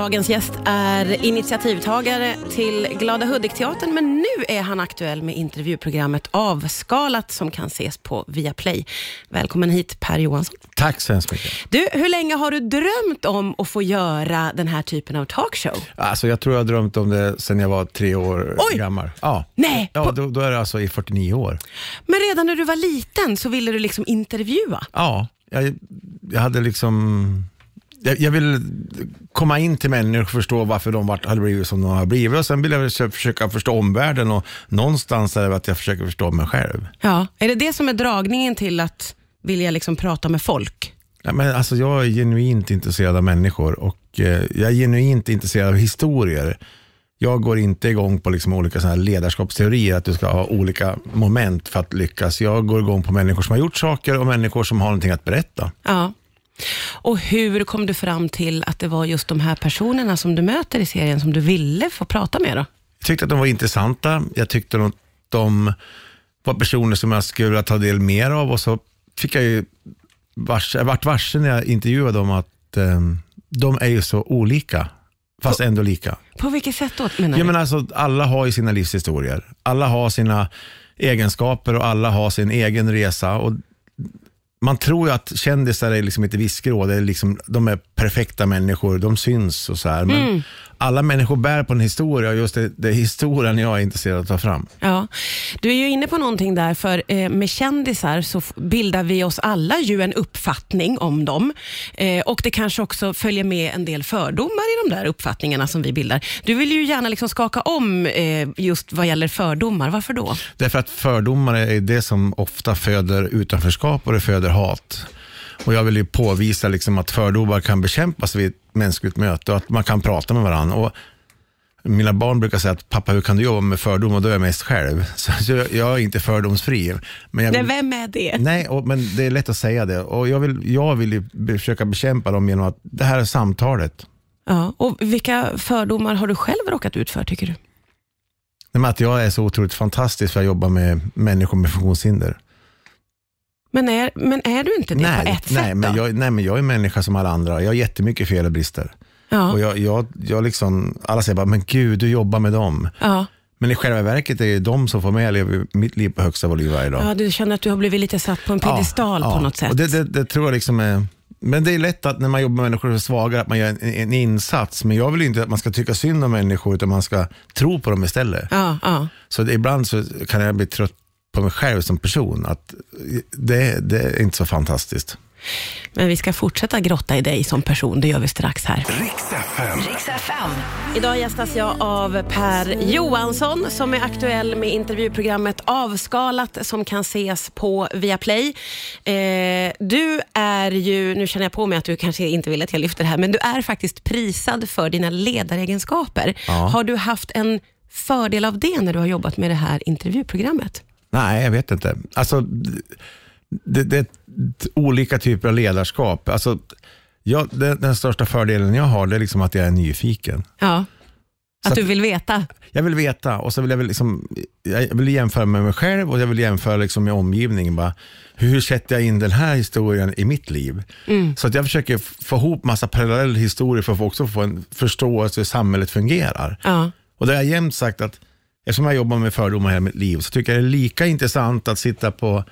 Dagens gäst är initiativtagare till Glada Hudik-teatern, men nu är han aktuell med intervjuprogrammet Avskalat som kan ses på Viaplay. Välkommen hit Per Johansson. Tack så hemskt mycket. Du, hur länge har du drömt om att få göra den här typen av talkshow? Alltså, jag tror jag har drömt om det sedan jag var tre år Oj! gammal. Ja, Nej, ja då, då är det alltså i 49 år. Men redan när du var liten så ville du liksom intervjua. Ja, jag, jag hade liksom... Jag, vill komma in till människor och förstå varför de hade blivit som de har blivit. Och sen vill jag försöka förstå omvärlden och någonstans är det att jag försöker förstå mig själv. Ja. Är det det som är dragningen till att vilja liksom prata med folk? Ja, men alltså, jag är genuint intresserad av människor och eh, jag är genuint intresserad av historier. Jag går inte igång på liksom olika såna ledarskapsteorier, att du ska ha olika moment för att lyckas. Jag går igång på människor som har gjort saker och människor som har någonting att berätta. Ja. Och hur kom du fram till att det var just de här personerna som du möter i serien som du ville få prata med? Då? Jag tyckte att de var intressanta. Jag tyckte att de var personer som jag skulle vilja ta del mer av och så fick jag ju vars, jag vart varse när jag intervjuade dem att eh, de är ju så olika, fast ändå lika. På vilket sätt då menar Ja, du? men alltså, alla har ju sina livshistorier. Alla har sina egenskaper och alla har sin egen resa. Och man tror ju att kändisar är liksom ett viskrå, det är liksom, de är perfekta människor, de syns och så här. Men Mm alla människor bär på en historia och just det, det är historien jag är intresserad av att ta fram. Ja. Du är ju inne på någonting där, för eh, med kändisar så bildar vi oss alla ju en uppfattning om dem. Eh, och det kanske också följer med en del fördomar i de där uppfattningarna som vi bildar. Du vill ju gärna liksom skaka om eh, just vad gäller fördomar. Varför då? Därför att fördomar är det som ofta föder utanförskap och det föder hat. Och jag vill ju påvisa liksom att fördomar kan bekämpas vid ett mänskligt möte och att man kan prata med varandra. Och mina barn brukar säga att pappa, hur kan du jobba med fördomar? Då är jag mest själv. Så jag, jag är inte fördomsfri. Men jag Nej, vill, vem är det? nej, och, men det är lätt att säga det. Och jag vill, jag vill försöka bekämpa dem genom att det här är samtalet. Ja. Och vilka fördomar har du själv råkat ut för, tycker du? Nej, Att jag är så otroligt fantastisk för att jobba med människor med funktionshinder. Men är, men är du inte det nej, på ett nej, sätt? men då? jag, nej, men jag är människa som alla andra. Jag har jättemycket fel och brister. ja. Och jag, jag, jag liksom, alla säger bara, men gud, du jobbar med dem. ja. Men i själva verket är det de som får mig att leva mitt liv på högsta volym varje dag. ja, du känner att du har blivit lite satt på en piedestal Ja, på något sätt. Och det, det, det tror jag liksom är, men det är lätt att när man jobbar med människor som är svaga, att man gör en, en insats. Men jag vill inte att man ska tycka synd om människor, utan man ska tro på dem istället. Ja, ja. Så det, ibland så kan jag bli trött på mig själv som person. Att det, det är inte så fantastiskt. Men vi ska fortsätta grotta i dig som person, det gör vi strax här. Riks FM. Idag gästas jag av Per Johansson som är aktuell med intervjuprogrammet Avskalat som kan ses på Viaplay. Eh, du är ju, nu känner jag på mig att du kanske inte vill att jag lyfter det här, men du är faktiskt prisad för dina ledaregenskaper. Ja. Har du haft en fördel av det när du har jobbat med det här intervjuprogrammet? Nej, jag vet inte. Alltså, det, det är olika typer av ledarskap. Alltså, jag, den, den största fördelen jag har det är liksom att jag är nyfiken. Ja. Att att- du vill veta? Jag vill veta och så vill jag liksom, jag vill jämföra med mig själv och jag vill jämföra liksom med omgivningen. Bara, hur sätter jag in den här historien i mitt liv? Så att jag försöker få ihop massa parallella historier för att också få en förståelse hur samhället fungerar. Ja. Och det har jag jämt sagt att eftersom jag jobbar med fördomar hela mitt liv så tycker jag det är lika intressant att sitta på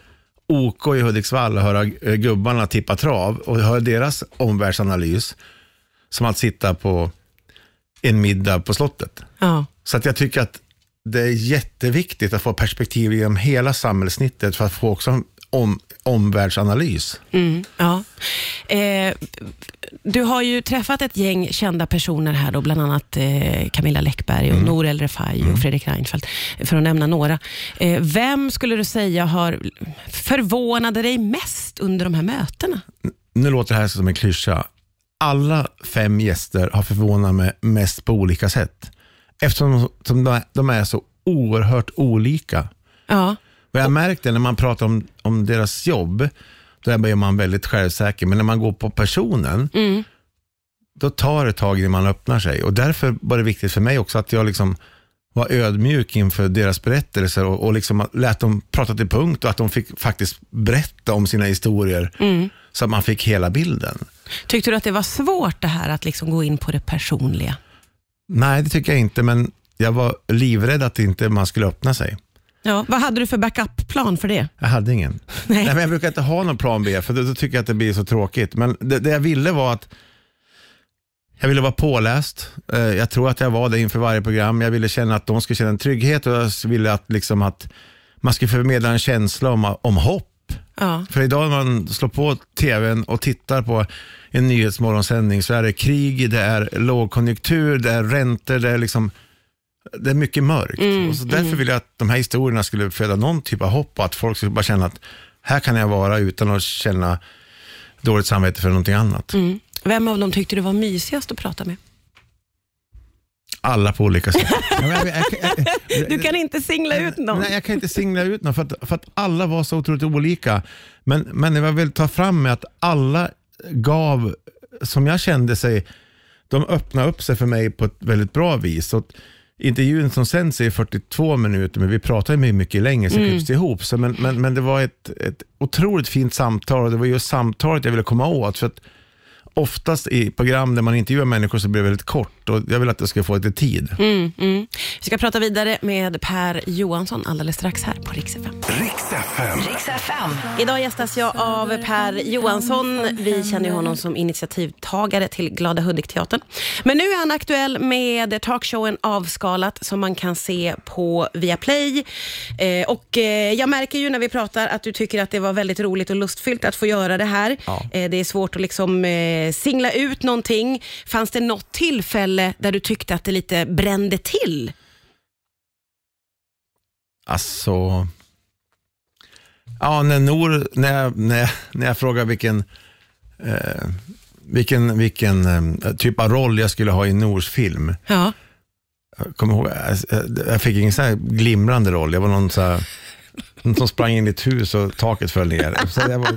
OK i Hudiksvall och höra eh, gubbarna tippa trav och höra deras omvärldsanalys som att sitta på en middag på slottet. ja. Så att jag tycker att det är jätteviktigt att få perspektiv genom hela samhällssnittet för att få också om, omvärldsanalys. Mm, ja. Eh, du har ju träffat ett gäng kända personer här, då, bland annat eh, Camilla Läckberg, och Mm. Nour El Refai och Fredrik Reinfeldt, för att nämna några. Eh, vem skulle du säga har förvånade dig mest under de här mötena? Nu låter det här som en klyscha. Alla fem gäster har förvånat mig mest på olika sätt. Eftersom som de är- de är så oerhört olika. Ja, Och jag märkte när man pratar om, om deras jobb, då är man väldigt självsäker. Men när man går på personen, mm, då tar det tag innan man öppnar sig. Och därför var det viktigt för mig också att jag liksom var ödmjuk inför deras berättelser och, och liksom lät dem prata till punkt och att de fick faktiskt berätta om sina historier mm. så att man fick hela bilden. Tyckte du att det var svårt det här att liksom gå in på det personliga? Nej, det tycker jag inte, men jag var livrädd att inte man skulle öppna sig. Ja, vad hade du för backup-plan för det? Jag hade ingen. Nej. Nej. men jag brukar inte ha någon plan B, för då, då tycker jag att det blir så tråkigt. Men det, det jag ville var att jag ville vara påläst. Eh, Jag tror att jag var det inför varje program. Jag ville känna att de skulle känna en trygghet och jag ville att, liksom att man skulle förmedla en känsla om, om hopp. Ja. För idag när man slår på tvn och tittar på en nyhetsmorgonsändning så är det krig, det är lågkonjunktur, det är räntor, det är liksom det är mycket mörkt. och så därför ville jag att de här historierna skulle föda någon typ av hopp och att folk skulle bara känna att här kan jag vara utan att känna dåligt samvete för någonting annat. Mm. Vem av dem tyckte du var mysigast att prata med? Alla på olika sätt. Du kan inte singla ut någon. Nej, jag kan inte singla ut någon för att, för att alla var så otroligt olika. Men, men jag vill ta fram med att alla gav, som jag kände sig, de öppnade upp sig för mig på ett väldigt bra vis. Att intervjun som sänds är 42 minuter, men vi pratar ju mycket längre, så klipps det ihop. Så men, men, men det var ett, ett otroligt fint samtal och det var just samtalet jag ville komma åt. För att oftast i program där man intervjuar människor så blir det väldigt kort och jag vill att jag ska få lite tid. Mm, mm. Vi ska prata vidare med Per Johansson alldeles strax här på Rix FM. Riks FM. Idag gästas jag av Per Johansson. Vi känner ju honom som initiativtagare till Glada Hudik-teatern. Men nu är han aktuell med talkshowen Avskalat som man kan se på Viaplay. Eh, och eh, jag märker ju när vi pratar att du tycker att det var väldigt roligt och lustfyllt att få göra det här. Ja. Eh, det är svårt att liksom singla ut någonting. Fanns det något tillfälle där du tyckte att det lite brände till? Alltså... Ja, när Nor, när jag, när när jag frågar vilken, eh, vilken, vilken eh, typ av roll jag skulle ha i Nors film. Ja. Jag kommer ihåg, jag, jag fick ingen så här glimrande roll. Jag var någon så här, som sprang in i ett hus och taket föll ner. Så jag, var,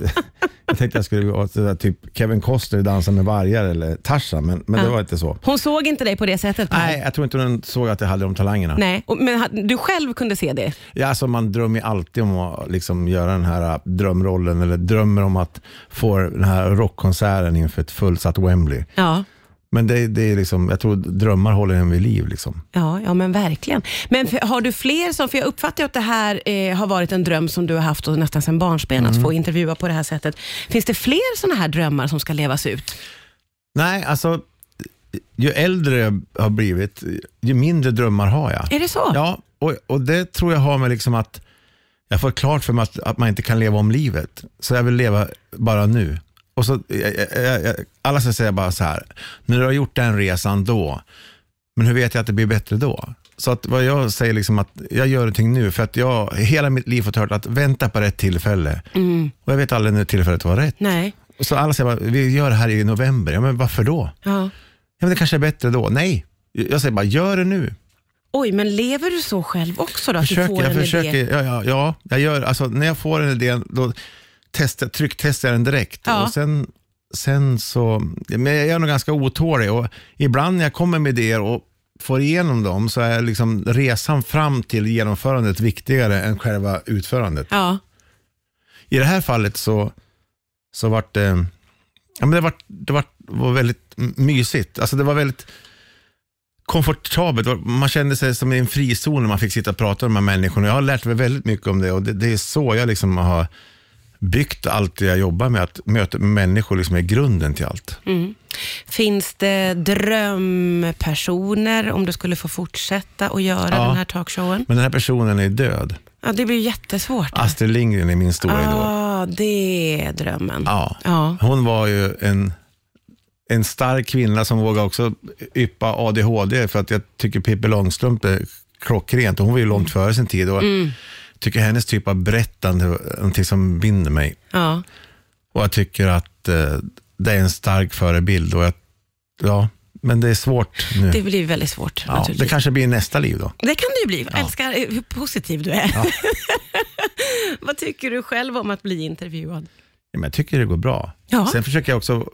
jag tänkte jag skulle vara så där, typ Kevin Costner Dansa med vargar eller Tarzan, men, men det Ja. var inte så. Hon såg inte dig på det sättet? Per? Nej, jag tror inte hon såg att jag hade de talangerna. Nej, men du själv kunde se det? Ja, alltså man drömmer ju alltid om att liksom göra den här äh, drömrollen eller drömmer om att få den här rockkonserten inför ett fullsatt Wembley. Ja. Men det, det är liksom, jag tror drömmar håller en vid liv. Liksom. Ja, ja men verkligen. Men för, har du fler som, för jag uppfattar att det här eh, har varit en dröm som du har haft och nästan sedan barnsben, att få intervjua på det här sättet. Finns det fler sådana här drömmar som ska levas ut? Nej, alltså ju äldre jag har blivit, ju mindre drömmar har jag. Är det så? Ja, och, och det tror jag har med liksom att jag får klart för mig att, att man inte kan leva om livet. Så jag vill leva bara nu. Och så, alla ska säga bara så här, när du har gjort den resan då, men hur vet jag att det blir bättre då? Så att vad jag säger liksom att jag gör någonting nu, för att jag hela mitt liv fått hört att vänta på rätt tillfälle. Och jag vet aldrig när tillfället var rätt. Nej. Så alla säger bara, vi gör det här i november. Ja, men varför då? Ja. Ja, men det kanske är bättre då. Nej, jag säger bara, gör det nu. Oj, men lever du så själv också då? Att du försöker, får jag en försöker, idé? ja, ja, ja, jag gör, alltså, när jag får en idé, då testar, trycktestar den direkt. Ja. Och sen, sen så, men jag är nog ganska otålig och ibland när jag kommer med idéer och får igenom dem så är liksom resan fram till genomförandet viktigare än själva utförandet. Ja. I det här fallet så, så vart det, ja, men det, var, det var, var väldigt mysigt. Alltså det var väldigt komfortabelt. Man kände sig som i en frizon när man fick sitta och prata med de här människorna. Jag har lärt mig väldigt mycket om det och det, det är så jag liksom har byggt allt det jag jobbar med. Att möta människor liksom är grunden till allt. Mm. Finns det drömpersoner om du skulle få fortsätta att göra Ja. den här talkshowen? Men den här personen är död. Ja, det blir jättesvårt. Astrid Lindgren är min stora idol. ah, det är drömmen. Ja. Ja. Hon var ju en, en stark kvinna som vågade också yppa ADHD för att jag tycker Pippi Långstrump är klockrent. Hon var ju långt före sin tid och Mm. Tycker hennes typ av berättande är någonting som binder mig. Ja. Och jag tycker att eh, det är en stark förebild. Och jag, ja, men det är svårt nu. Det blir väldigt svårt ja, det kanske blir nästa liv då. Det kan det ju bli. Jag älskar eh, hur positiv du är. Vad tycker du själv om att bli intervjuad? Ja, men jag tycker det går bra. Ja. Sen försöker jag också,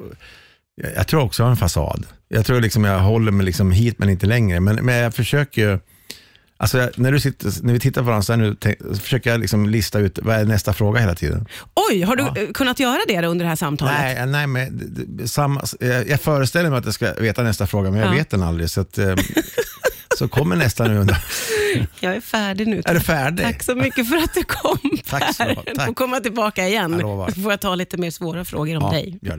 jag, jag tror också jag har en fasad. Jag tror liksom jag håller mig liksom hit men inte längre. Men, men jag försöker Alltså, när, du sitter, när vi tittar på varandra så, nu, så försöker jag liksom lista ut vad är nästa fråga hela tiden. Oj, har du eh, kunnat göra det under det här samtalet? Nej, nej men, samma, jag jag föreställer mig att jag ska veta nästa fråga, men jag Ja. vet den aldrig. Så, att, eh, så kommer nästa nu. Jag är färdig nu. Är du färdig? Tack så mycket för att du kom Tack så Per. mycket. Du Tack. får komma tillbaka igen. Så får jag ta lite mer svåra frågor om Ja, dig.